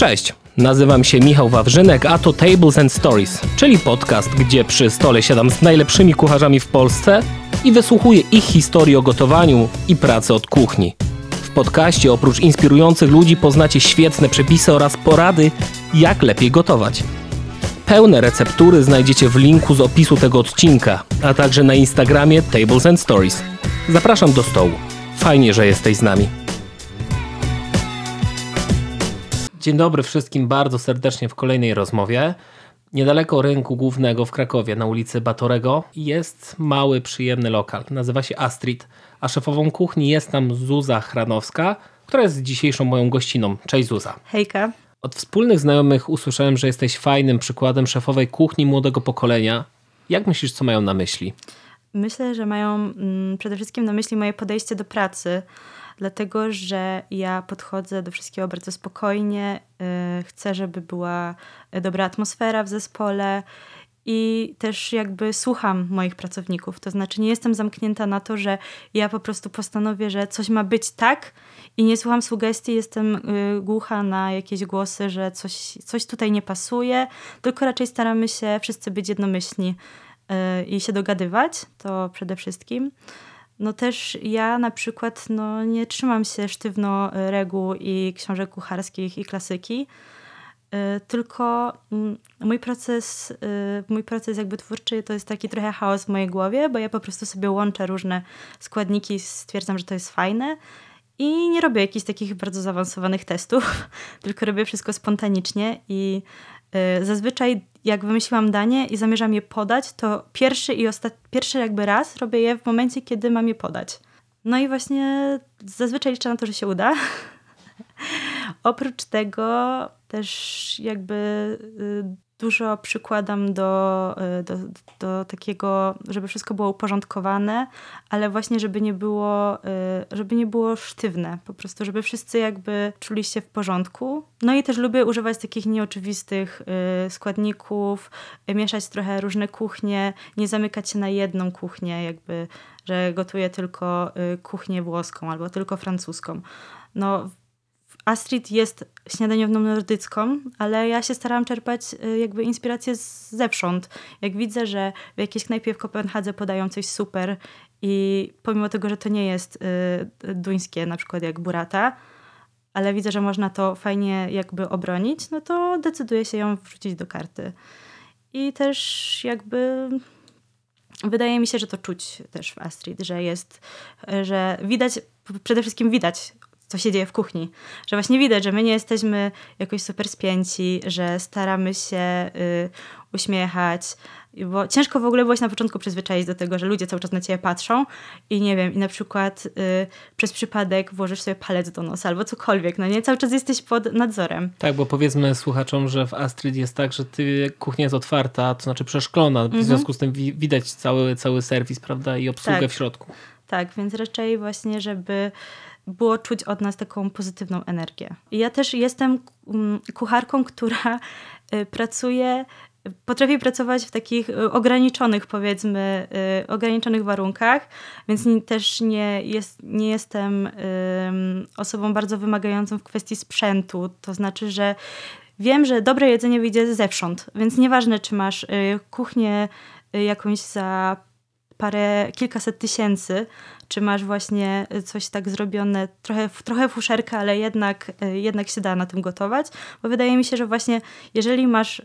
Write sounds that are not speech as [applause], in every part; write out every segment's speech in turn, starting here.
Cześć, nazywam się Michał Wawrzynek, a to Tables and Stories, czyli podcast, gdzie przy stole siadam z najlepszymi kucharzami w Polsce i wysłuchuję ich historii o gotowaniu i pracy od kuchni. W podcaście oprócz inspirujących ludzi poznacie świetne przepisy oraz porady, jak lepiej gotować. Pełne receptury znajdziecie w linku z opisu tego odcinka, a także na Instagramie Tables and Stories. Zapraszam do stołu. Fajnie, że jesteś z nami. Dzień dobry wszystkim bardzo serdecznie w kolejnej rozmowie. Niedaleko rynku głównego w Krakowie na ulicy Batorego jest mały, przyjemny lokal. Nazywa się Astrid, a szefową kuchni jest tam Zuza Chranowska, która jest dzisiejszą moją gościną. Cześć Zuza. Hejka. Od wspólnych znajomych usłyszałem, że jesteś fajnym przykładem szefowej kuchni młodego pokolenia. Jak myślisz, co mają na myśli? Myślę, że mają mm, przede wszystkim na myśli moje podejście do pracy, dlatego że ja podchodzę do wszystkiego bardzo spokojnie. Yy, chcę, żeby była dobra atmosfera w zespole i też jakby słucham moich pracowników. To znaczy, nie jestem zamknięta na to, że ja po prostu postanowię, że coś ma być tak i nie słucham sugestii, jestem y, głucha na jakieś głosy, że coś, coś tutaj nie pasuje, tylko raczej staramy się wszyscy być jednomyślni y, i się dogadywać, to przede wszystkim. No też ja na przykład no, nie trzymam się sztywno reguł i książek kucharskich i klasyki, y, tylko mm, mój proces, mój proces jakby twórczy to jest taki trochę chaos w mojej głowie, bo ja po prostu sobie łączę różne składniki, stwierdzam, że to jest fajne i nie robię jakichś takich bardzo zaawansowanych testów, [laughs] tylko robię wszystko spontanicznie i y, zazwyczaj jak wymyśliłam danie i zamierzam je podać, to pierwszy i ostat... pierwszy jakby raz robię je w momencie, kiedy mam je podać. No i właśnie zazwyczaj liczę na to, że się uda. [laughs] Oprócz tego też jakby y, dużo przykładam do, y, do, do takiego, żeby wszystko było uporządkowane, ale właśnie, żeby nie było, y, żeby nie było sztywne, po prostu, żeby wszyscy jakby czuli się w porządku. No i też lubię używać takich nieoczywistych y, składników, mieszać trochę różne kuchnie, nie zamykać się na jedną kuchnię, jakby, że gotuję tylko kuchnię włoską albo tylko francuską. No, Astrid jest śniadaniową nordycką, ale ja się starałam czerpać y, jakby inspirację z zewsząd. Jak widzę, że w jakiejś knajpie w Kopenhadze podają coś super i pomimo tego, że to nie jest y, duńskie, na przykład jak burata, ale widzę, że można to fajnie jakby obronić, no to decyduję się ją wrzucić do karty. I też jakby wydaje mi się, że to czuć też w Astrid, że jest, że widać, przede wszystkim widać co się dzieje w kuchni. Że właśnie widać, że my nie jesteśmy jakoś super spięci, że staramy się y, uśmiechać, bo ciężko w ogóle się na początku przyzwyczaić do tego, że ludzie cały czas na ciebie patrzą i nie wiem, i na przykład y, przez przypadek włożysz sobie palec do nosa albo cokolwiek, no nie? Cały czas jesteś pod nadzorem. Tak, bo powiedzmy słuchaczom, że w Astrid jest tak, że ty, kuchnia jest otwarta, to znaczy przeszklona, w mhm. związku z tym wi widać cały, cały serwis, prawda, i obsługę tak. w środku. Tak, więc raczej właśnie, żeby było czuć od nas taką pozytywną energię. Ja też jestem mm, kucharką, [laughs] która y, pracuje potrafi pracować w takich y, ograniczonych, powiedzmy, y, ograniczonych warunkach, więc też nie, jest, nie jestem osobą bardzo wymagającą w kwestii sprzętu. To znaczy, że wiem, że dobre jedzenie wyjdzie zewsząd, więc nieważne, czy masz kuchnię jakąś za parę, kilkaset tysięcy, czy masz właśnie coś tak zrobione, trochę, trochę fuszerka, ale jednak, y, jednak się da na tym gotować, bo wydaje mi się, że właśnie jeżeli masz y,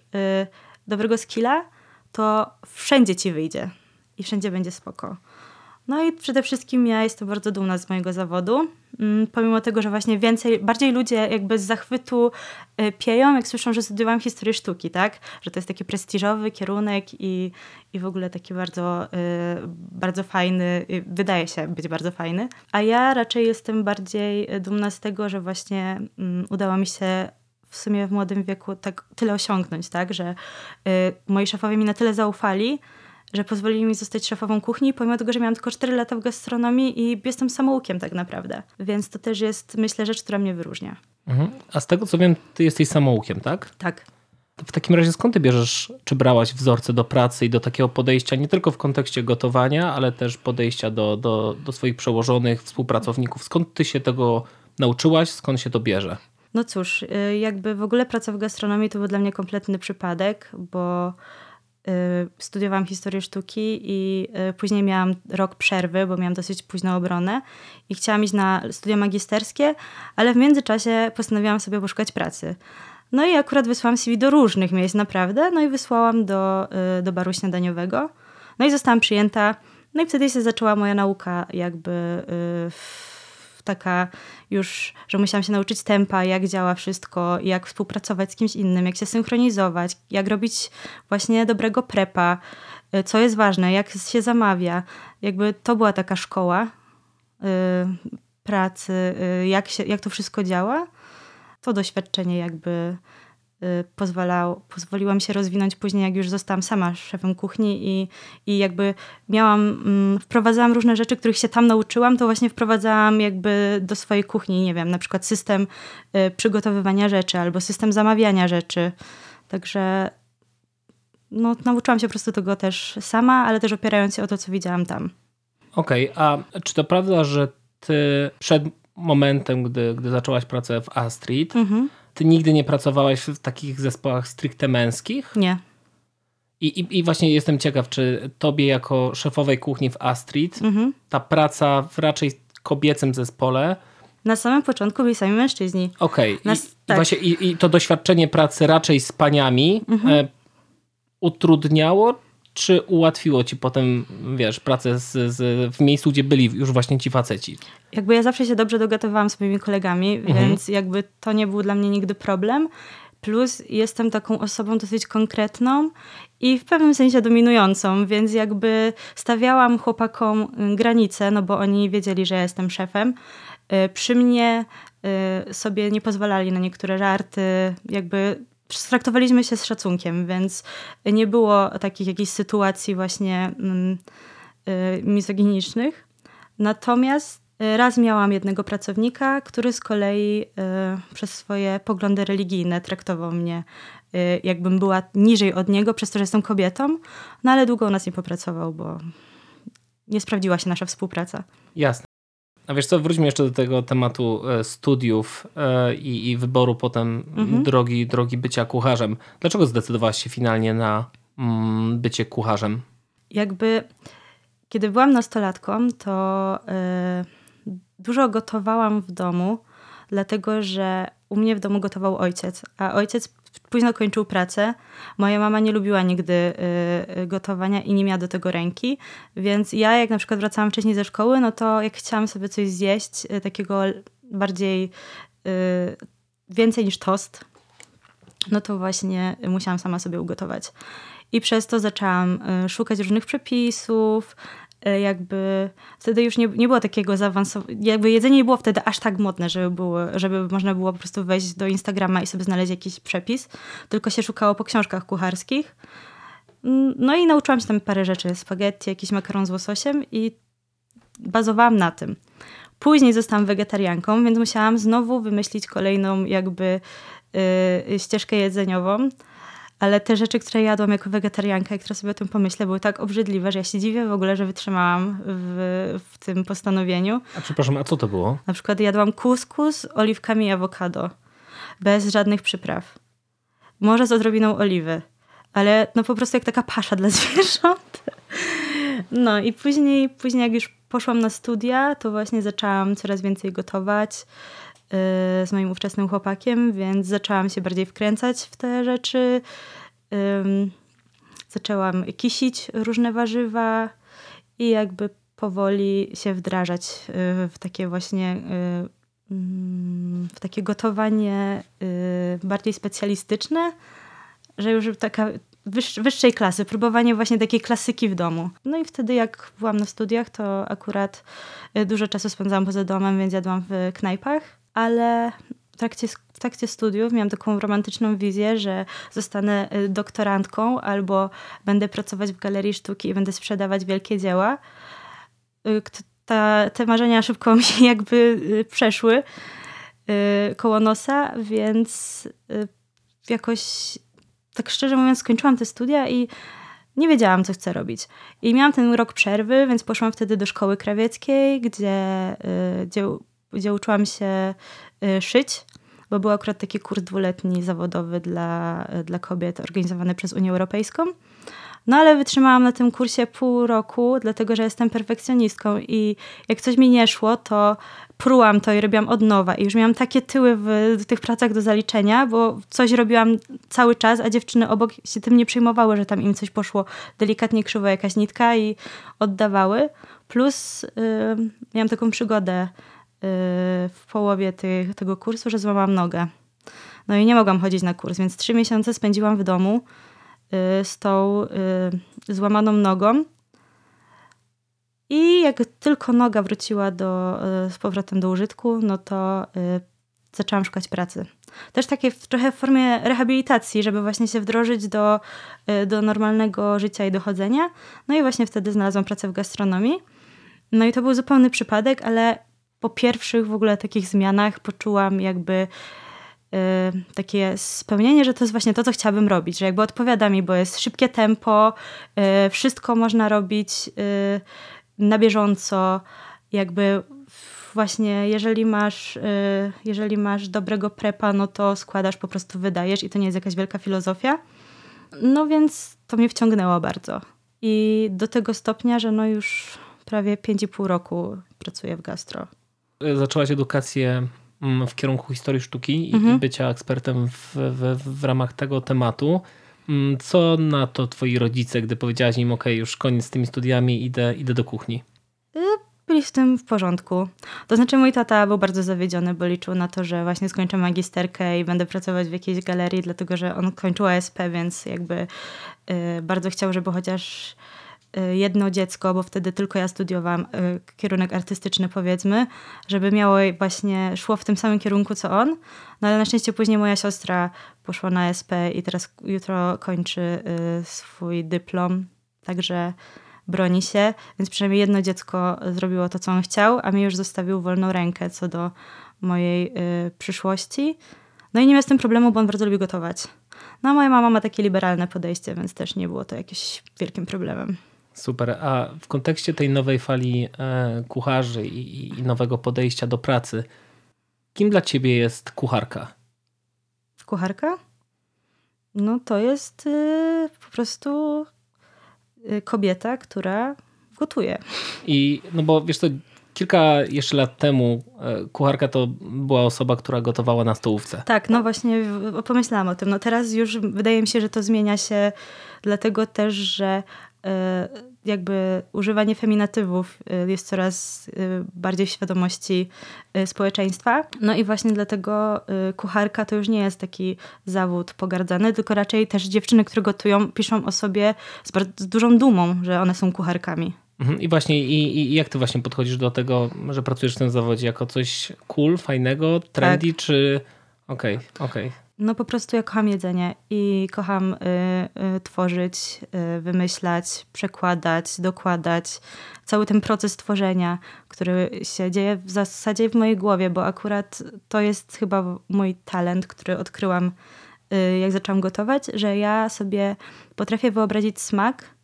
dobrego skilla, to wszędzie ci wyjdzie i wszędzie będzie spoko. No i przede wszystkim ja jestem bardzo dumna z mojego zawodu. Mm, pomimo tego, że właśnie więcej, bardziej ludzie jakby z zachwytu y, pieją, jak słyszą, że studiowałam historię sztuki, tak? Że to jest taki prestiżowy kierunek i, i w ogóle taki bardzo, y, bardzo fajny, wydaje się być bardzo fajny. A ja raczej jestem bardziej dumna z tego, że właśnie mm, udało mi się w sumie w młodym wieku tak tyle osiągnąć, tak? Że moi szefowie mi na tyle zaufali, że pozwolili mi zostać szefową kuchni, pomimo tego, że miałam tylko 4 lata w gastronomii i jestem samoukiem tak naprawdę. Więc to też jest, myślę, rzecz, która mnie wyróżnia. Mhm. A z tego co wiem, ty jesteś samoukiem, tak? Tak. W takim razie skąd ty bierzesz, czy brałaś wzorce do pracy i do takiego podejścia nie tylko w kontekście gotowania, ale też podejścia do, do, do swoich przełożonych, współpracowników? Skąd ty się tego nauczyłaś? Skąd się to bierze? No cóż, y, jakby w ogóle praca w gastronomii to był dla mnie kompletny przypadek, bo studiowałam historię sztuki i y, później miałam rok przerwy, bo miałam dosyć późną obronę i chciałam iść na studia magisterskie, ale w międzyczasie postanowiłam sobie poszukać pracy. No i akurat wysłałam CV do różnych miejsc, naprawdę. No i wysłałam do, do baru śniadaniowego. No i zostałam przyjęta. No i wtedy się zaczęła moja nauka jakby taka już, że musiałam się nauczyć tempa, jak działa wszystko, jak współpracować z kimś innym, jak się synchronizować, jak robić właśnie dobrego prepa, y, co jest ważne, jak się zamawia. Jakby to była taka szkoła y, pracy, y, jak, się, jak to wszystko działa. To doświadczenie jakby pozwalał, pozwoliła mi się rozwinąć później, jak już zostałam sama szefem kuchni i, i jakby miałam, mm, wprowadzałam różne rzeczy, których się tam nauczyłam, to właśnie wprowadzałam jakby do swojej kuchni, nie wiem, na przykład system y, przygotowywania rzeczy albo system zamawiania rzeczy. Także no, nauczyłam się po prostu tego też sama, ale też opierając się o to, co widziałam tam. Okej, okay, a czy to prawda, że ty przed momentem, gdy, gdy zaczęłaś pracę w Astrid, mhm ty nigdy nie pracowałaś w takich zespołach stricte męskich? Nie. I, i, I właśnie jestem ciekaw, czy tobie jako szefowej kuchni w Astrid mhm. ta praca w raczej kobiecym zespole na samym początku byli sami mężczyźni. Okej. Okay. I, tak. właśnie, i, i, to doświadczenie pracy raczej z paniami mhm. e, utrudniało czy ułatwiło ci potem, wiesz, pracę z, z, w miejscu, gdzie byli już właśnie ci faceci? Jakby ja zawsze się dobrze dogatowałam z moimi kolegami, mhm. więc jakby to nie był dla mnie nigdy problem. Plus jestem taką osobą dosyć konkretną i w pewnym sensie dominującą, więc jakby stawiałam chłopakom granice, no bo oni wiedzieli, że ja jestem szefem. Y, przy mnie y, sobie nie pozwalali na niektóre żarty, jakby traktowaliśmy się z szacunkiem, więc nie było takich jakichś sytuacji właśnie mm, y, mizoginicznych. Natomiast y, raz miałam jednego pracownika, który z kolei y, przez swoje poglądy religijne traktował mnie jakbym była niżej od niego, przez to, że jestem kobietą, no ale długo u nas nie popracował, bo nie sprawdziła się nasza współpraca. Jasne. A wiesz co, wróćmy jeszcze do tego tematu e, studiów e, i, i wyboru potem mhm. drogi, drogi bycia kucharzem. Dlaczego zdecydowałaś się finalnie na mm, bycie kucharzem? Jakby, kiedy byłam nastolatką, to y, dużo gotowałam w domu, dlatego że u mnie w domu gotował ojciec, a ojciec późno kończył pracę. Moja mama nie lubiła nigdy y, y, gotowania i nie miała do tego ręki, więc ja jak na przykład wracałam wcześniej ze szkoły, no to jak chciałam sobie coś zjeść, y, takiego bardziej więcej niż tost, no to właśnie musiałam sama sobie ugotować. I przez to zaczęłam szukać różnych przepisów, jakby wtedy już nie, nie było takiego zaawansowanego, jakby jedzenie nie było wtedy aż tak modne, żeby, było, żeby można było po prostu wejść do Instagrama i sobie znaleźć jakiś przepis, tylko się szukało po książkach kucharskich. No i nauczyłam się tam parę rzeczy, spaghetti, jakiś makaron z łososiem i bazowałam na tym. Później zostałam wegetarianką, więc musiałam znowu wymyślić kolejną jakby yy, ścieżkę jedzeniową ale te rzeczy, które jadłam jako wegetarianka, jak teraz sobie o tym pomyślę, były tak obrzydliwe, że ja się dziwię w ogóle, że wytrzymałam w, w tym postanowieniu. A przepraszam, a co to było? Na przykład jadłam kuskus z oliwkami i awokado, bez żadnych przypraw. Może z odrobiną oliwy, ale no po prostu jak taka pasza dla [laughs] zwierząt. No i później, później jak już poszłam na studia, to właśnie zaczęłam coraz więcej gotować z moim ówczesnym chłopakiem, więc zaczęłam się bardziej wkręcać w te rzeczy. Zaczęłam kisić różne warzywa i jakby powoli się wdrażać y, w takie właśnie y, mm, w takie gotowanie y, bardziej specjalistyczne, że już taka wyższej klasy, próbowanie właśnie takiej klasyki w domu. No i wtedy jak byłam na studiach, to akurat dużo czasu spędzałam poza domem, więc jadłam w knajpach ale w trakcie, w trakcie studiów miałam taką romantyczną wizję, że zostanę y, doktorantką albo będę pracować w galerii sztuki i będę sprzedawać wielkie dzieła. Y, ta, te marzenia szybko [laughs] mi jakby y, przeszły koło nosa, więc jakoś tak szczerze mówiąc skończyłam te studia i nie wiedziałam, co chcę robić. I miałam ten rok przerwy, więc poszłam wtedy do szkoły krawieckiej, gdzie, gdzie gdzie uczyłam się y, szyć, bo był akurat taki kurs dwuletni zawodowy dla, dla kobiet organizowany przez Unię Europejską. No ale wytrzymałam na tym kursie pół roku, dlatego że jestem perfekcjonistką i jak coś mi nie szło, to prułam to i robiłam od nowa. I już miałam takie tyły w, w tych pracach do zaliczenia, bo coś robiłam cały czas, a dziewczyny obok się tym nie przejmowały, że tam im coś poszło delikatnie krzywo jakaś nitka i oddawały. Plus yy, miałam taką przygodę w połowie ty, tego kursu, że złamałam nogę. No i nie mogłam chodzić na kurs, więc trzy miesiące spędziłam w domu Y, z tą y, złamaną nogą. I jak tylko noga wróciła do, y, z powrotem do użytku, no to zaczęłam szukać pracy. Też takie w, trochę w formie rehabilitacji, żeby właśnie się wdrożyć do, do normalnego życia i dochodzenia. No i właśnie wtedy znalazłam pracę w gastronomii. No i to był zupełny przypadek, ale po pierwszych w ogóle takich zmianach poczułam jakby Y, takie spełnienie, że to jest właśnie to, co chciałabym robić, że jakby odpowiada mi, bo jest szybkie tempo, y, wszystko można robić y, na bieżąco, jakby właśnie jeżeli masz, jeżeli masz dobrego prepa, no to składasz, po prostu wydajesz i to nie jest jakaś wielka filozofia. No więc to mnie wciągnęło bardzo. I do tego stopnia, że no już prawie 5,5 roku pracuję w gastro. Zaczęłaś edukację Mm, w kierunku historii sztuki mhm. i bycia ekspertem w, w, w ramach tego tematu. Mm, co na to twoi rodzice, gdy powiedziałaś im, ok, już koniec z tymi studiami, idę, idę do kuchni? Y, byli w tym w porządku. To znaczy mój tata był bardzo zawiedziony, bo liczył na to, że właśnie skończę magisterkę i będę pracować w jakiejś galerii, dlatego że on kończył ASP, więc jakby y, bardzo chciał, żeby chociaż jedno dziecko, bo wtedy tylko ja studiowałam y, kierunek artystyczny powiedzmy, żeby miało właśnie, szło w tym samym kierunku co on. No ale na szczęście później moja siostra poszła na SP i teraz jutro kończy y, swój dyplom, także broni się, więc przynajmniej jedno dziecko zrobiło to, co on chciał, a mi już zostawił wolną rękę co do mojej przyszłości. No i nie miał z tym problemu, bo on bardzo lubi gotować. No a moja mama ma takie liberalne podejście, więc też nie było to jakimś wielkim problemem. Super. A w kontekście tej nowej fali e, kucharzy i, i nowego podejścia do pracy, kim dla ciebie jest kucharka? Kucharka? No to jest y, po prostu y, kobieta, która gotuje. I no bo wiesz co, kilka jeszcze lat temu e, kucharka to była osoba, która gotowała na stołówce. Tak, no właśnie pomyślałam o tym. No teraz już wydaje mi się, że to zmienia się dlatego też, że jakby używanie feminatywów e, jest coraz e, bardziej w świadomości społeczeństwa. No i właśnie dlatego kucharka to już nie jest taki zawód pogardzany, tylko raczej też dziewczyny, które gotują, piszą o sobie z, bardzo, z dużą dumą, że one są kucharkami. Mhm. I właśnie, i, i, jak ty właśnie podchodzisz do tego, że pracujesz w tym zawodzie jako coś cool, fajnego, trendy, tak. czy okej, okay, okej. Okay. No po prostu ja kocham jedzenie i kocham y, y, tworzyć, y, wymyślać, przekładać, dokładać. Cały ten proces tworzenia, który się dzieje w zasadzie w mojej głowie, bo akurat to jest chyba mój talent, który odkryłam y, jak zaczęłam gotować, że ja sobie potrafię wyobrazić smak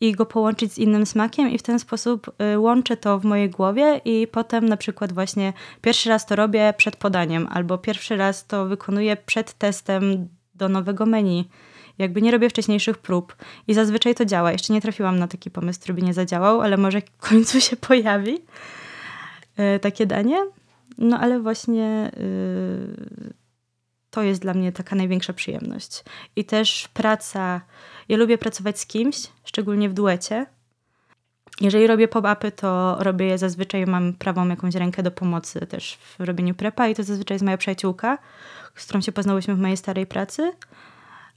i go połączyć z innym smakiem i w ten sposób y, łączę to w mojej głowie i potem na przykład właśnie pierwszy raz to robię przed podaniem albo pierwszy raz to wykonuję przed testem do nowego menu. Jakby nie robię wcześniejszych prób i zazwyczaj to działa. Jeszcze nie trafiłam na taki pomysł, który by nie zadziałał, ale może w końcu się [laughs] pojawi yy, takie danie. No ale właśnie yy, to jest dla mnie taka największa przyjemność. I też praca ja lubię pracować z kimś, szczególnie w duecie. Jeżeli robię pop-upy, to robię je zazwyczaj, mam prawą jakąś rękę do pomocy też w robieniu prepa i to zazwyczaj jest moja przyjaciółka, z którą się poznałyśmy w mojej starej pracy.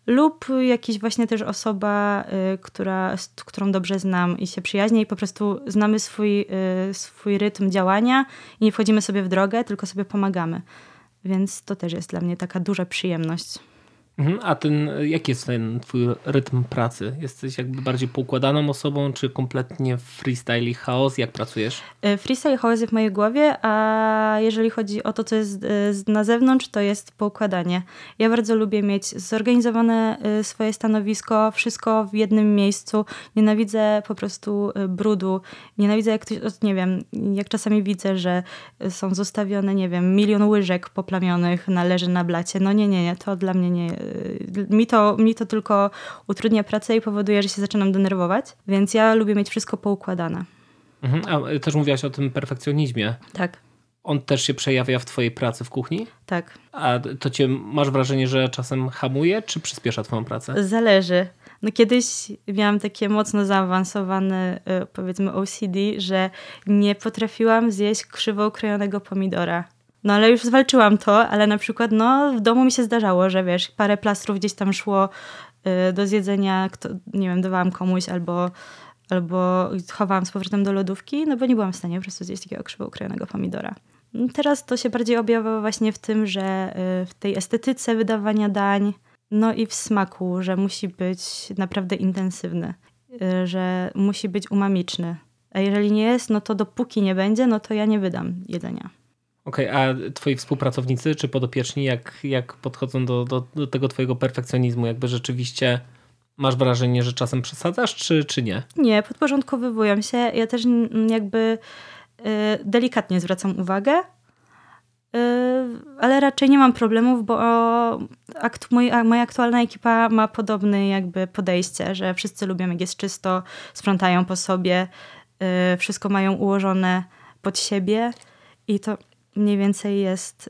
Lub jakiś właśnie też osoba, y, która, z którą dobrze znam i się przyjaźnię i po prostu znamy swój, y, swój rytm działania i nie wchodzimy sobie w drogę, tylko sobie pomagamy. Więc to też jest dla mnie taka duża przyjemność. Mhm, a ten, jaki jest ten twój rytm pracy? Jesteś jakby bardziej poukładaną osobą, czy kompletnie freestyle i chaos? Jak pracujesz? Y, Freestyle chaos jest w mojej głowie, a jeżeli chodzi o to, co jest z- na zewnątrz, to jest poukładanie. Ja bardzo lubię mieć zorganizowane y, swoje stanowisko, wszystko w jednym miejscu. Nienawidzę po prostu brudu. Nienawidzę, jak ktoś, nie wiem, jak czasami widzę, że są zostawione, nie wiem, milion łyżek poplamionych na, leży na blacie. No nie, nie, nie, to dla mnie nie. Y, Mi to, mi to tylko utrudnia pracę i powoduje, że się zaczynam denerwować, więc ja lubię mieć wszystko poukładane. Mhm, a y, też mówiłaś o tym perfekcjonizmie. Tak, On też się przejawia w twojej pracy w kuchni? tak. A to cię, masz wrażenie, że czasem hamuje, czy przyspiesza twoją pracę? Zależy. No kiedyś miałam takie mocno zaawansowane, y, powiedzmy, OCD, że nie potrafiłam zjeść krzywo ukrojonego pomidora. No ale już zwalczyłam to, ale na przykład no, w domu mi się zdarzało, że wiesz, parę plastrów gdzieś tam szło y, do zjedzenia, kto, nie wiem, dawałam komuś albo, albo chowałam z powrotem do lodówki, no bo nie byłam w stanie po prostu zjeść takiego krzywo ukrojonego pomidora. Teraz to się bardziej objawia właśnie w tym, że y, w tej estetyce wydawania dań, no i w smaku, że musi być naprawdę intensywny, y, że musi być umamiczny. A jeżeli nie jest, no to dopóki nie będzie, no to ja nie wydam jedzenia. Okej, a twoi współpracownicy czy podopieczni, jak, jak podchodzą do, do, do tego twojego perfekcjonizmu? Jakby rzeczywiście masz wrażenie, że czasem przesadzasz, czy, czy nie? Nie, podporządkowywują się. Ja też jakby y, delikatnie zwracam uwagę, y, ale raczej nie mam problemów, bo akt, moja aktualna ekipa ma podobne jakby podejście, że wszyscy lubią jak jest czysto, sprzątają po sobie, y, wszystko mają ułożone pod siebie i to mniej więcej jest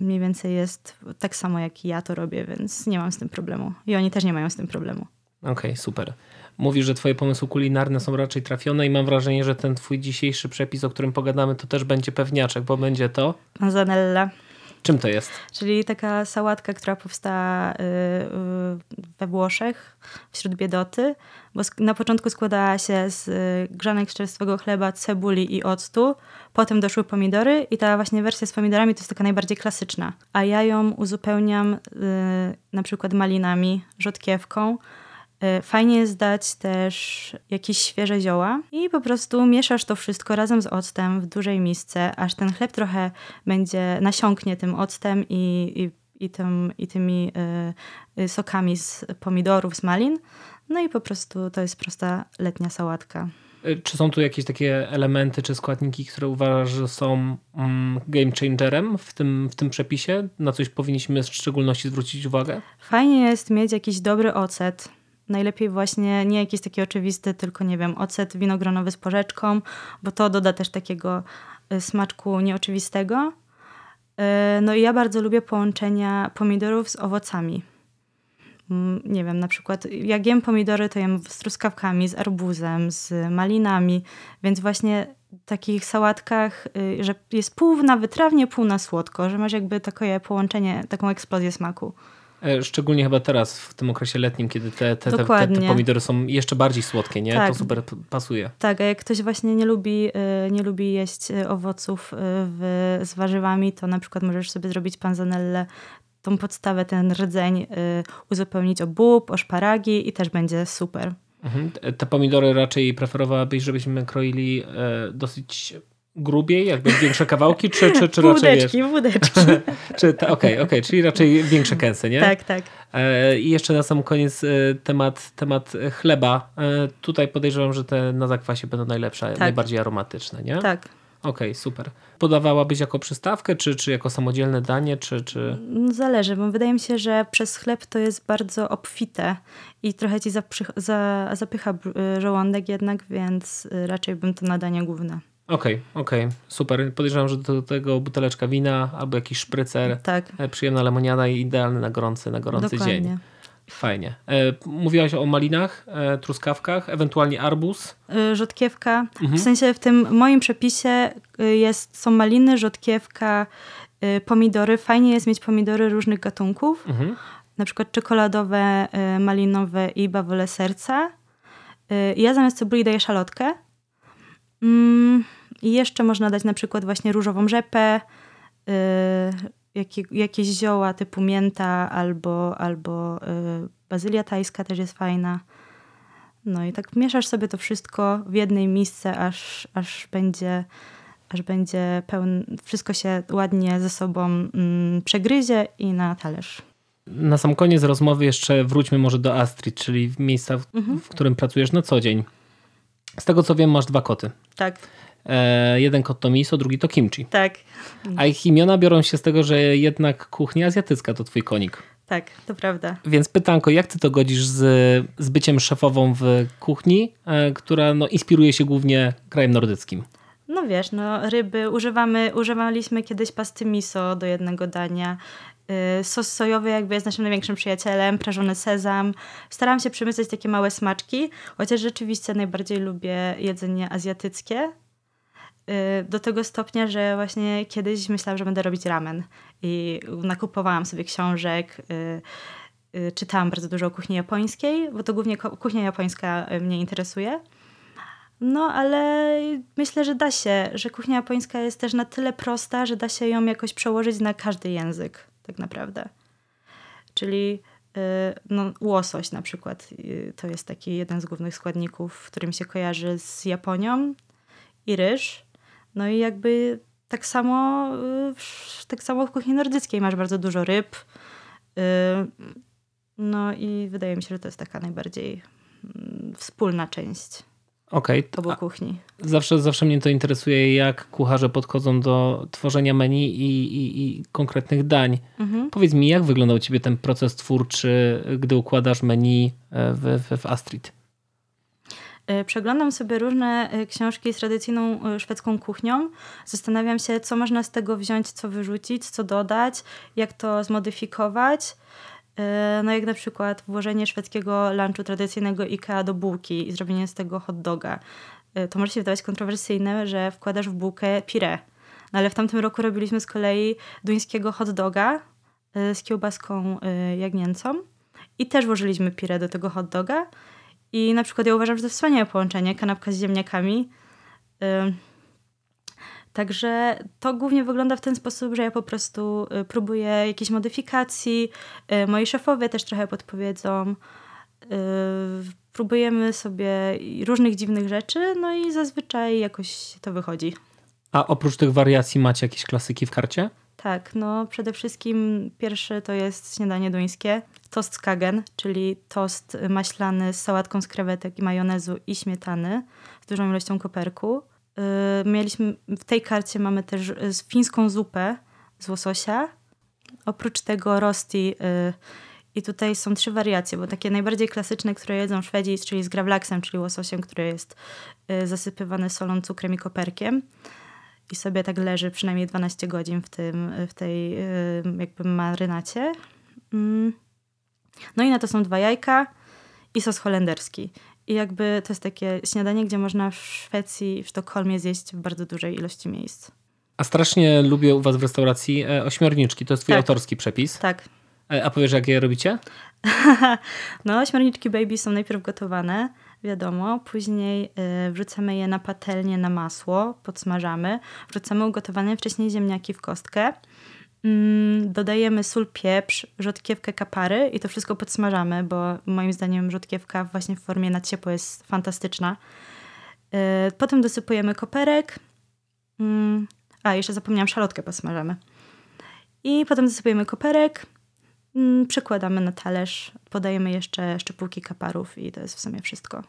y, mniej więcej jest tak samo jak ja to robię, więc nie mam z tym problemu. I oni też nie mają z tym problemu. Okej, super. Mówisz, że twoje pomysły kulinarne są raczej trafione i mam wrażenie, że ten twój dzisiejszy przepis, o którym pogadamy, to też będzie pewniaczek, bo będzie to... Zanella. Czym to jest? Czyli taka sałatka, która powstała y, y, we Włoszech wśród biedoty, bo na początku składała się z y, grzanek czerstwego chleba, cebuli i octu. Potem doszły pomidory i ta właśnie wersja z pomidorami to jest taka najbardziej klasyczna. A ja ją uzupełniam na przykład malinami, rzodkiewką. Y, Fajnie jest dać też jakieś świeże zioła i po prostu mieszasz to wszystko razem z octem w dużej misce, aż ten chleb trochę będzie nasiąknie tym octem i, i, i, tym, i tymi y, y, sokami z pomidorów, z malin. No i po prostu to jest prosta letnia sałatka. Y, Czy są tu jakieś takie elementy czy składniki, które uważasz, że są mm, game changerem w tym, w tym przepisie? Na coś powinniśmy w szczególności zwrócić uwagę? Fajnie jest mieć jakiś dobry ocet. Najlepiej właśnie nie jakiś taki oczywisty, tylko nie wiem, ocet winogronowy z porzeczką, bo to doda też takiego y, smaczku nieoczywistego. Y, No i ja bardzo lubię połączenia pomidorów z owocami. Mm, Nie wiem, na przykład jak jem pomidory, to jem z truskawkami, z arbuzem, z malinami, więc właśnie takich sałatkach, y, że jest pół na wytrawnie, pół na słodko, że masz jakby takie połączenie, taką eksplozję smaku. E, Szczególnie chyba teraz, w tym okresie letnim, kiedy te, te, te, te, pomidory są jeszcze bardziej słodkie, nie? Tak. To super pasuje. Tak, a jak ktoś właśnie nie lubi, y, nie lubi jeść y, owoców w, z warzywami, to na przykład możesz sobie zrobić panzanellę, tą podstawę, ten rdzeń uzupełnić o bób, o szparagi i też będzie super. Mhm. Te- pomidory raczej preferowałabyś, żebyśmy kroili e, dosyć grubiej, jakby większe kawałki, czy, czy, czy raczej wiesz? Wódeczki, wódeczki. [laughs] Czy, ta- Okej, okej, czyli raczej większe kęsy, nie? tak, tak. E, I jeszcze na sam koniec e, temat, temat chleba. E, Tutaj podejrzewam, że te na zakwasie będą najlepsze, najbardziej aromatyczne, nie? Tak. Okej, super. Podawałabyś jako przystawkę, czy, czy jako samodzielne danie, czy... czy... No, Zależy, bo wydaje mi się, że przez chleb to jest bardzo obfite i trochę ci zaprzy- za, zapycha żołądek jednak, więc raczej bym to na danie główne. Okej, okej, super. Podejrzewam, że do tego buteleczka wina albo jakiś szprycer, Tak, e, przyjemna lemoniada i idealny na gorący, na gorący dokładnie. dzień. Fajnie. E, mówiłaś o malinach, e, truskawkach, ewentualnie arbuz. Rzodkiewka. Mhm. W sensie w tym moim przepisie jest, są maliny, rzodkiewka, pomidory. Fajnie jest mieć pomidory różnych gatunków, Mhm. na przykład czekoladowe, malinowe i bawole serca. Ja zamiast cebuli daję szalotkę. Mm, I jeszcze można dać na przykład właśnie różową rzepę, y, jakie, jakieś zioła typu mięta albo, albo y, bazylia tajska też jest fajna. No i tak mieszasz sobie to wszystko w jednej misce, aż, aż będzie aż będzie pełne, wszystko się ładnie ze sobą mm, przegryzie i na talerz. Na sam koniec rozmowy jeszcze wróćmy może do Astrid, czyli w miejsca, w, Mhm. w którym pracujesz na co dzień. Z tego co wiem, masz dwa koty. Tak, E, jeden kot to miso, drugi to kimchi. tak, A ich imiona biorą się z tego, że jednak kuchnia azjatycka to twój konik. tak, to prawda. Więc pytanko, jak ty to godzisz z, z byciem szefową w kuchni, e, która no, inspiruje się głównie krajem nordyckim? No wiesz, no ryby używamy, używaliśmy kiedyś pasty miso do jednego dania. Yy, sos sojowy jakby jest naszym największym przyjacielem, prażony sezam. Staram się przemyśleć takie małe smaczki, chociaż rzeczywiście najbardziej lubię jedzenie azjatyckie. Yy, do tego stopnia, że właśnie kiedyś myślałam, że będę robić ramen i nakupowałam sobie książek, yy, yy, czytałam bardzo dużo o kuchni japońskiej, bo to głównie kuchnia japońska mnie interesuje. No, ale myślę, że da się, że kuchnia japońska jest też na tyle prosta, że da się ją jakoś przełożyć na każdy język, tak naprawdę. Czyli y, no, łosoś na przykład y, to jest taki jeden z głównych składników, którym się kojarzy z Japonią i ryż. No i jakby tak samo, y, w- tak samo w kuchni nordyckiej masz bardzo dużo ryb. Y, No i wydaje mi się, że to jest taka najbardziej mm, wspólna część Okej, obu kuchni. zawsze, zawsze mnie to interesuje, jak kucharze podchodzą do tworzenia menu i, i, i konkretnych dań. Mhm. Powiedz mi, jak wyglądał u ciebie ten proces twórczy, gdy układasz menu e, w, w, w Astrid? Y, Przeglądam sobie różne y, książki z tradycyjną y, szwedzką kuchnią. Zastanawiam się, co można z tego wziąć, co wyrzucić, co dodać, jak to zmodyfikować. No jak na przykład włożenie szwedzkiego lunchu tradycyjnego IKEA do bułki i zrobienie z tego hot doga. To może się wydawać kontrowersyjne, że wkładasz w bułkę pire. No ale w tamtym roku robiliśmy z kolei duńskiego hot doga z kiełbaską jagnięcą i też włożyliśmy pire do tego hot doga. I na przykład ja uważam, że to wspaniałe połączenie, kanapka z ziemniakami. Także to głównie wygląda w ten sposób, że ja po prostu y, próbuję jakichś modyfikacji. y, Moi szefowie też trochę podpowiedzą. y, Próbujemy sobie różnych dziwnych rzeczy, no i zazwyczaj jakoś to wychodzi. A oprócz tych wariacji macie jakieś klasyki w karcie? Tak, no przede wszystkim pierwszy to jest śniadanie duńskie. Tost skagen, czyli tost maślany z sałatką z krewetek i majonezu i śmietany z dużą ilością koperku. Yy, mieliśmy, w tej karcie mamy też y, fińską zupę z łososia. Oprócz tego rosti yy, i tutaj są trzy wariacje, bo takie najbardziej klasyczne, które jedzą Szwedzi, czyli z gravlaxem, czyli łososiem, który jest zasypywany solą, cukrem i koperkiem i sobie tak leży przynajmniej 12 godzin w, tym, w tej y, jakby marynacie. No i na to są dwa jajka i sos holenderski. I jakby to jest takie śniadanie, gdzie można w Szwecji, w Sztokholmie zjeść w bardzo dużej ilości miejsc. A strasznie lubię u was w restauracji e, ośmiorniczki. To jest twój Tak. autorski przepis. Tak. E, A powiesz, jak je robicie? [laughs] no, śmiorniczki baby są najpierw gotowane, wiadomo. Później y, wrzucamy je na patelnię na masło, podsmażamy. Wrzucamy ugotowane wcześniej ziemniaki w kostkę. Mm, dodajemy sól, pieprz, rzodkiewkę, kapary i to wszystko podsmażamy, bo moim zdaniem rzodkiewka właśnie w formie na ciepło jest fantastyczna. Y, potem dosypujemy koperek. Mm, a, jeszcze zapomniałam, szalotkę podsmażamy. I potem dosypujemy koperek, mm, przekładamy na talerz, podajemy jeszcze szczypułki kaparów i to jest w sumie wszystko.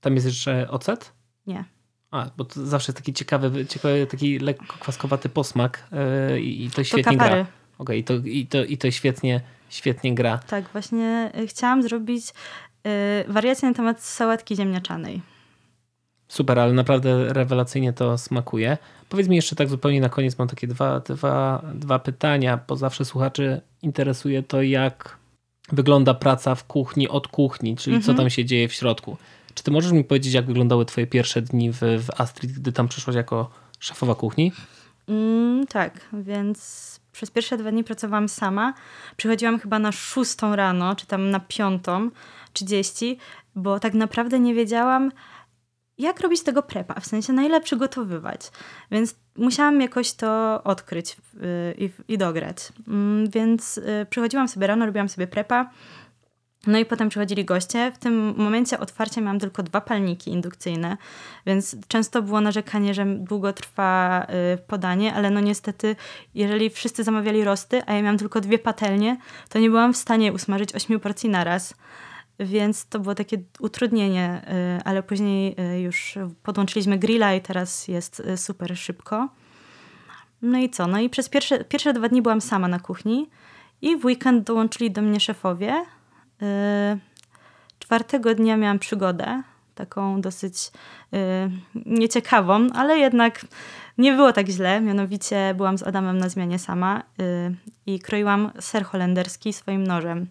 Tam jest jeszcze ocet? Nie. A, bo to zawsze jest taki ciekawy, ciekawy taki lekko kwaskowaty posmak e, i to świetnie kapary. gra. Okej, i, to, i, to, i to świetnie, świetnie gra. Tak, właśnie y, chciałam zrobić y, wariację na temat sałatki ziemniaczanej. Super, ale naprawdę rewelacyjnie to smakuje. Powiedz mi jeszcze tak zupełnie na koniec, mam takie dwa, dwa, dwa pytania, bo zawsze słuchaczy interesuje to, jak wygląda praca w kuchni od kuchni, czyli co tam się dzieje w środku. Czy ty możesz mi powiedzieć, jak wyglądały twoje pierwsze dni w, w Astrid, gdy tam przyszłaś jako szefowa kuchni? Mm, tak, więc przez pierwsze dwa dni pracowałam sama. Przychodziłam chyba na szóstą rano, czy tam na piątą trzydzieści, bo tak naprawdę nie wiedziałam, jak robić tego prepa, w sensie na ile przygotowywać. Więc musiałam jakoś to odkryć y, i, i dograć. Mm, więc y, przychodziłam sobie rano, robiłam sobie prepa. No i potem przychodzili goście. W tym momencie otwarcia miałam tylko dwa palniki indukcyjne, więc często było narzekanie, że długo trwa y, podanie, ale no niestety, jeżeli wszyscy zamawiali rosty, a ja miałam tylko dwie patelnie, to nie byłam w stanie usmażyć ośmiu porcji naraz. Więc to było takie utrudnienie, y, ale później y, już podłączyliśmy grilla i teraz jest super szybko. No i co? No i przez pierwsze, pierwsze dwa dni byłam sama na kuchni i w weekend dołączyli do mnie szefowie, czwartego dnia miałam przygodę, taką dosyć y, nieciekawą, ale jednak nie było tak źle. Mianowicie byłam z Adamem na zmianie sama y, i kroiłam ser holenderski swoim nożem.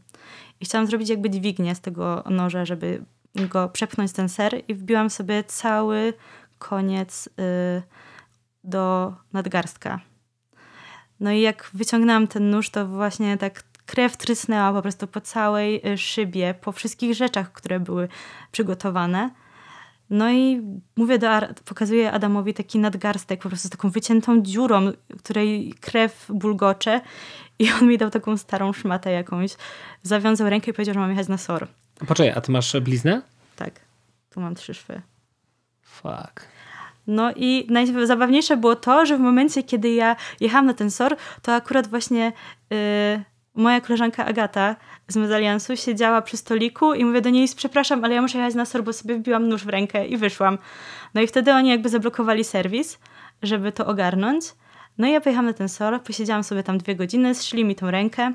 I chciałam zrobić jakby dźwignię z tego noża, żeby go przepchnąć ten ser i wbiłam sobie cały koniec do nadgarstka. No i jak wyciągnęłam ten nóż, to właśnie tak krew trysnęła po prostu po całej y, szybie, po wszystkich rzeczach, które były przygotowane. No i mówię do, pokazuję Adamowi taki nadgarstek po prostu z taką wyciętą dziurą, której krew bulgocze i on mi dał taką starą szmatę jakąś, zawiązał rękę i powiedział, że mam jechać na SOR. Poczekaj, a ty masz bliznę? Tak, tu mam trzy szwy. Fuck. No i najzabawniejsze było to, że w momencie, kiedy ja jechałam na ten SOR, to akurat właśnie... Yy, moja koleżanka Agata z Mezaliansu siedziała przy stoliku i mówię do niej, przepraszam, ale ja muszę jechać na SOR, bo sobie wbiłam nóż w rękę i wyszłam. No i wtedy oni jakby zablokowali serwis, żeby to ogarnąć. No i ja pojechałam na ten SOR, posiedziałam sobie tam dwie godziny, zszli mi tą rękę.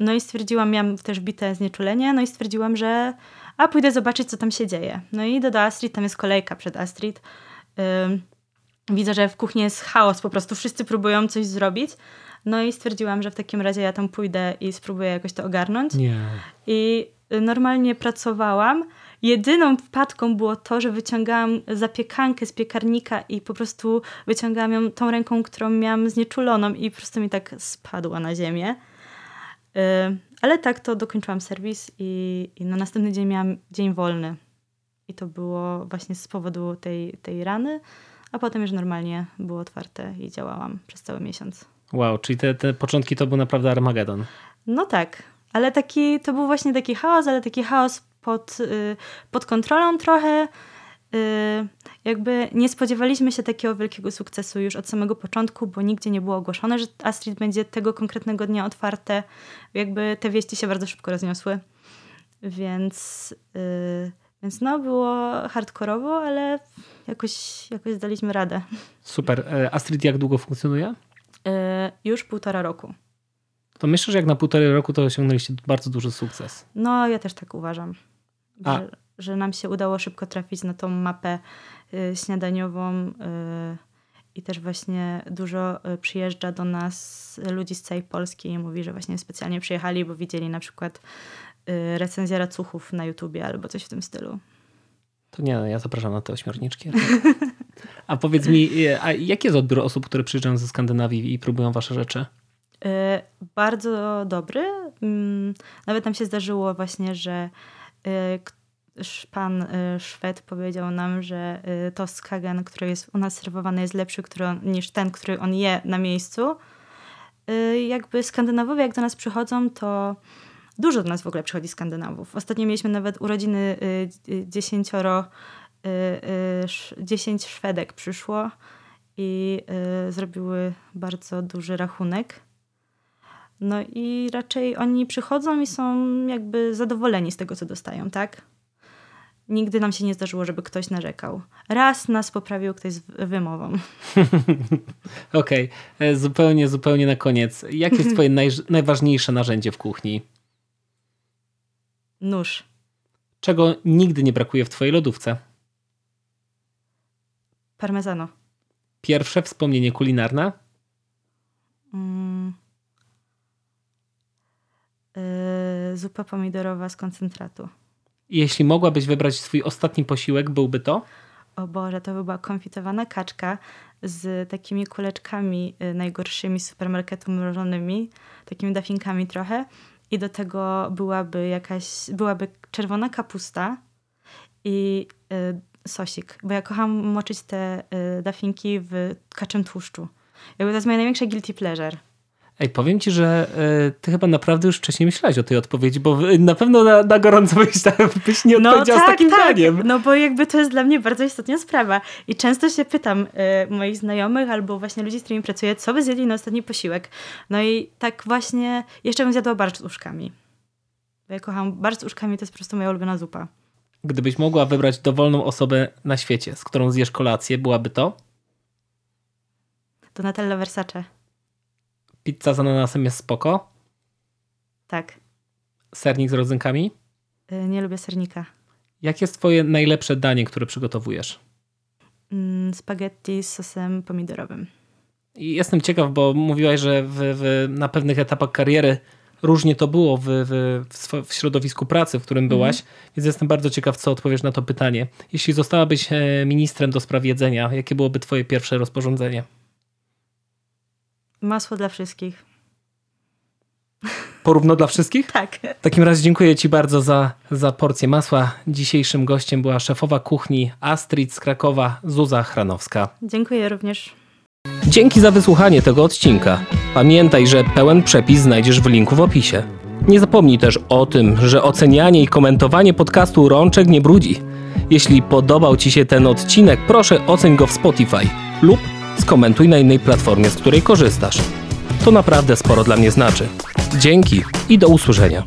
No i stwierdziłam, miałam też bite znieczulenie, no i stwierdziłam, że a pójdę zobaczyć, co tam się dzieje. No i do, do Astrid, tam jest kolejka przed Astrid. widzę, że w kuchni jest chaos, po prostu wszyscy próbują coś zrobić. No i stwierdziłam, że w takim razie ja tam pójdę i spróbuję jakoś to ogarnąć. Nie. I normalnie pracowałam. Jedyną wpadką było to, że wyciągałam zapiekankę z piekarnika i po prostu wyciągałam ją tą ręką, którą miałam znieczuloną i po prostu mi tak spadła na ziemię. Y, ale tak to dokończyłam serwis i, i na następny dzień miałam dzień wolny. I to było właśnie z powodu tej, tej rany, a potem już normalnie było otwarte i działałam przez cały miesiąc. Wow, czyli te, te początki to był naprawdę Armagedon. No tak, ale taki, to był właśnie taki chaos, ale taki chaos pod, y, pod kontrolą trochę. Y, jakby nie spodziewaliśmy się takiego wielkiego sukcesu już od samego początku, bo nigdzie nie było ogłoszone, że Astrid będzie tego konkretnego dnia otwarte. Jakby te wieści się bardzo szybko rozniosły. Więc, y, więc no, było hardkorowo, ale jakoś, jakoś zdaliśmy radę. Super. E, Astrid jak długo funkcjonuje? E, już półtora roku. To myślę, że jak na półtorej roku to osiągnęliście bardzo duży sukces. No, ja też tak uważam. Że, że, nam się udało szybko trafić na tą mapę y, śniadaniową y, i też właśnie dużo y, przyjeżdża do nas ludzi z całej Polski i mówi, że właśnie specjalnie przyjechali, bo widzieli na przykład y, recenzję racuchów na YouTubie albo coś w tym stylu. To nie, ja zapraszam na te ośmiorniczki. [laughs] A powiedz mi, e, a jaki jest odbiór osób, które przyjeżdżają ze Skandynawii i próbują wasze rzeczy? E, bardzo dobry. Mm, nawet nam się zdarzyło właśnie, że e, pan Szwed powiedział nam, że to skagen, który jest u nas serwowany jest lepszy on, niż ten, który on je na miejscu. Jakby Skandynawowie jak do nas przychodzą, to dużo do nas w ogóle przychodzi Skandynawów. Ostatnio mieliśmy nawet urodziny dziesięcioro 10 y, y, Szwedek przyszło i y, zrobiły bardzo duży rachunek. No i raczej oni przychodzą i są jakby zadowoleni z tego, co dostają, tak? Nigdy nam się nie zdarzyło, żeby ktoś narzekał. Raz nas poprawił ktoś z wymową. [laughs] Okej, okay. E, zupełnie, zupełnie na koniec. Jakie jest twoje [laughs] naj, najważniejsze narzędzie w kuchni? Nóż. Czego nigdy nie brakuje w twojej lodówce? Parmezano. Pierwsze wspomnienie kulinarne? Mm. Yy, zupa pomidorowa z koncentratu. Jeśli mogłabyś wybrać swój ostatni posiłek, byłby to? O Boże, to by była konfitowana kaczka z takimi kuleczkami y, najgorszymi z supermarketu mrożonymi, takimi dafinkami trochę. I do tego byłaby jakaś, byłaby czerwona kapusta i y, sosik, bo ja kocham moczyć te y, dafinki w kaczym tłuszczu. Jakby to jest moja największa guilty pleasure. Ej, powiem ci, że e, ty chyba naprawdę już wcześniej myślałeś o tej odpowiedzi, bo na pewno na, na gorąco byś, tam- byś nie odpowiedział z takim zdaniem. No bo jakby to jest dla mnie bardzo istotna sprawa. I często się pytam y, moich znajomych albo właśnie ludzi, z którymi pracuję, co by zjedli na ostatni posiłek. No i tak właśnie, jeszcze bym zjadła barszcz z uszkami. Bo ja kocham, barszcz z uszkami to jest po prostu moja ulubiona zupa. Gdybyś mogła wybrać dowolną osobę na świecie, z którą zjesz kolację, byłaby to? Donatella Versace. Pizza z ananasem jest spoko? Tak. Sernik z rodzynkami? Y, nie lubię sernika. Jakie jest twoje najlepsze danie, które przygotowujesz? Mm, spaghetti z sosem pomidorowym. I jestem ciekaw, bo mówiłaś, że w, w, na pewnych etapach kariery różnie to było w, w, w, środowisku pracy, w którym byłaś, więc jestem bardzo ciekaw, co odpowiesz na to pytanie. Jeśli zostałabyś e, ministrem do spraw jedzenia, jakie byłoby twoje pierwsze rozporządzenie? Masło dla wszystkich. [laughs] Porówno dla wszystkich? Tak. W takim razie dziękuję Ci bardzo za, za porcję masła. Dzisiejszym gościem była szefowa kuchni Astrid z Krakowa, Zuza Chranowska. Dziękuję również. Dzięki za wysłuchanie tego odcinka. Pamiętaj, że pełen przepis znajdziesz w linku w opisie. Nie zapomnij też o tym, że ocenianie i komentowanie podcastu Rączek nie brudzi. Jeśli podobał Ci się ten odcinek, proszę oceń go w Spotify lub skomentuj na innej platformie, z której korzystasz. To naprawdę sporo dla mnie znaczy. Dzięki i do usłyszenia.